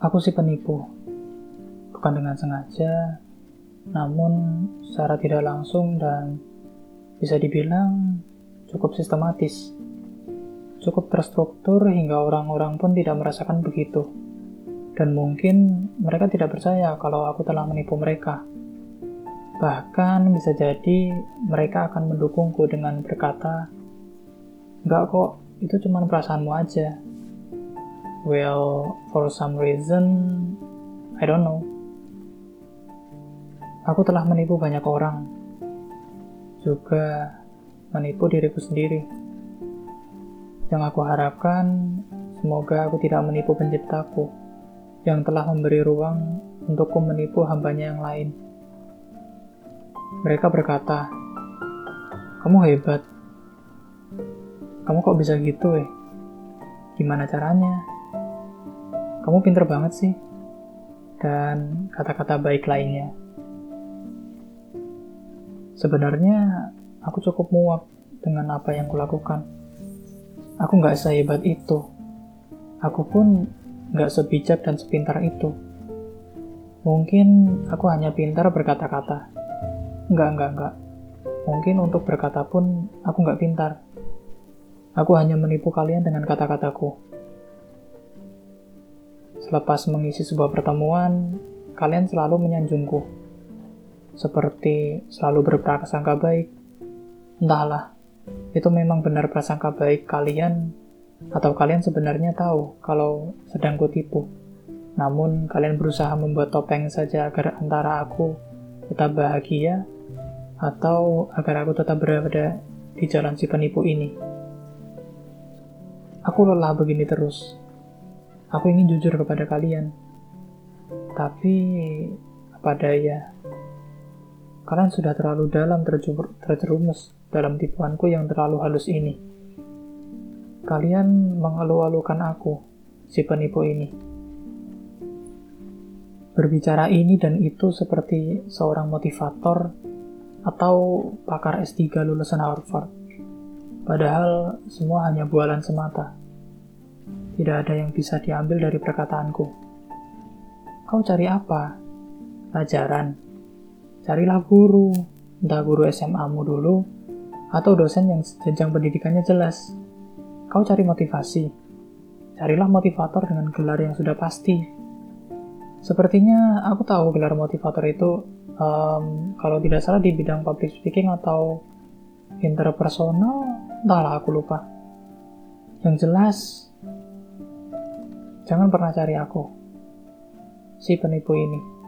Aku si penipu, bukan dengan sengaja, namun secara tidak langsung dan bisa dibilang cukup sistematis. Cukup terstruktur hingga orang-orang pun tidak merasakan begitu. Dan mungkin mereka tidak percaya kalau aku telah menipu mereka. Bahkan bisa jadi mereka akan mendukungku dengan berkata, Enggak kok, itu cuma perasaanmu aja. Well, for some reason, I don't know. Aku telah menipu banyak orang. Juga menipu diriku sendiri. Yang aku harapkan, semoga aku tidak menipu penciptaku yang telah memberi ruang untukku menipu hambanya yang lain. Mereka berkata, kamu hebat. Kamu kok bisa gitu eh? Gimana caranya? Kamu pinter banget sih. Dan kata-kata baik lainnya. Sebenarnya aku cukup muak dengan apa yang kulakukan. Aku nggak sehebat itu. Aku pun nggak sebijak dan sepintar itu. Mungkin aku hanya pintar berkata-kata Enggak, enggak, enggak. Mungkin untuk berkata pun aku enggak pintar. Aku hanya menipu kalian dengan kata-kataku. Selepas mengisi sebuah pertemuan, kalian selalu menyanjungku. Seperti selalu berprasangka baik. Entahlah, itu memang benar prasangka baik kalian atau kalian sebenarnya tahu kalau sedang kutipu. Namun kalian berusaha membuat topeng saja agar antara aku tetap bahagia atau agar aku tetap berada di jalan si penipu ini. Aku lelah begini terus. Aku ingin jujur kepada kalian. Tapi, apa daya, kalian sudah terlalu dalam terjerumus dalam tipuanku yang terlalu halus ini. Kalian mengeluh-alukan aku, si penipu ini. Berbicara ini dan itu seperti seorang motivator atau pakar S3 lulusan Harvard. Padahal semua hanya bualan semata. Tidak ada yang bisa diambil dari perkataanku. Kau cari apa? Pelajaran. Carilah guru, entah guru SMA-mu dulu, atau dosen yang jenjang pendidikannya jelas. Kau cari motivasi. Carilah motivator dengan gelar yang sudah pasti. Sepertinya aku tahu gelar motivator itu um, kalau tidak salah di bidang public speaking atau interpersonal entahlah aku lupa yang jelas jangan pernah cari aku. Si penipu ini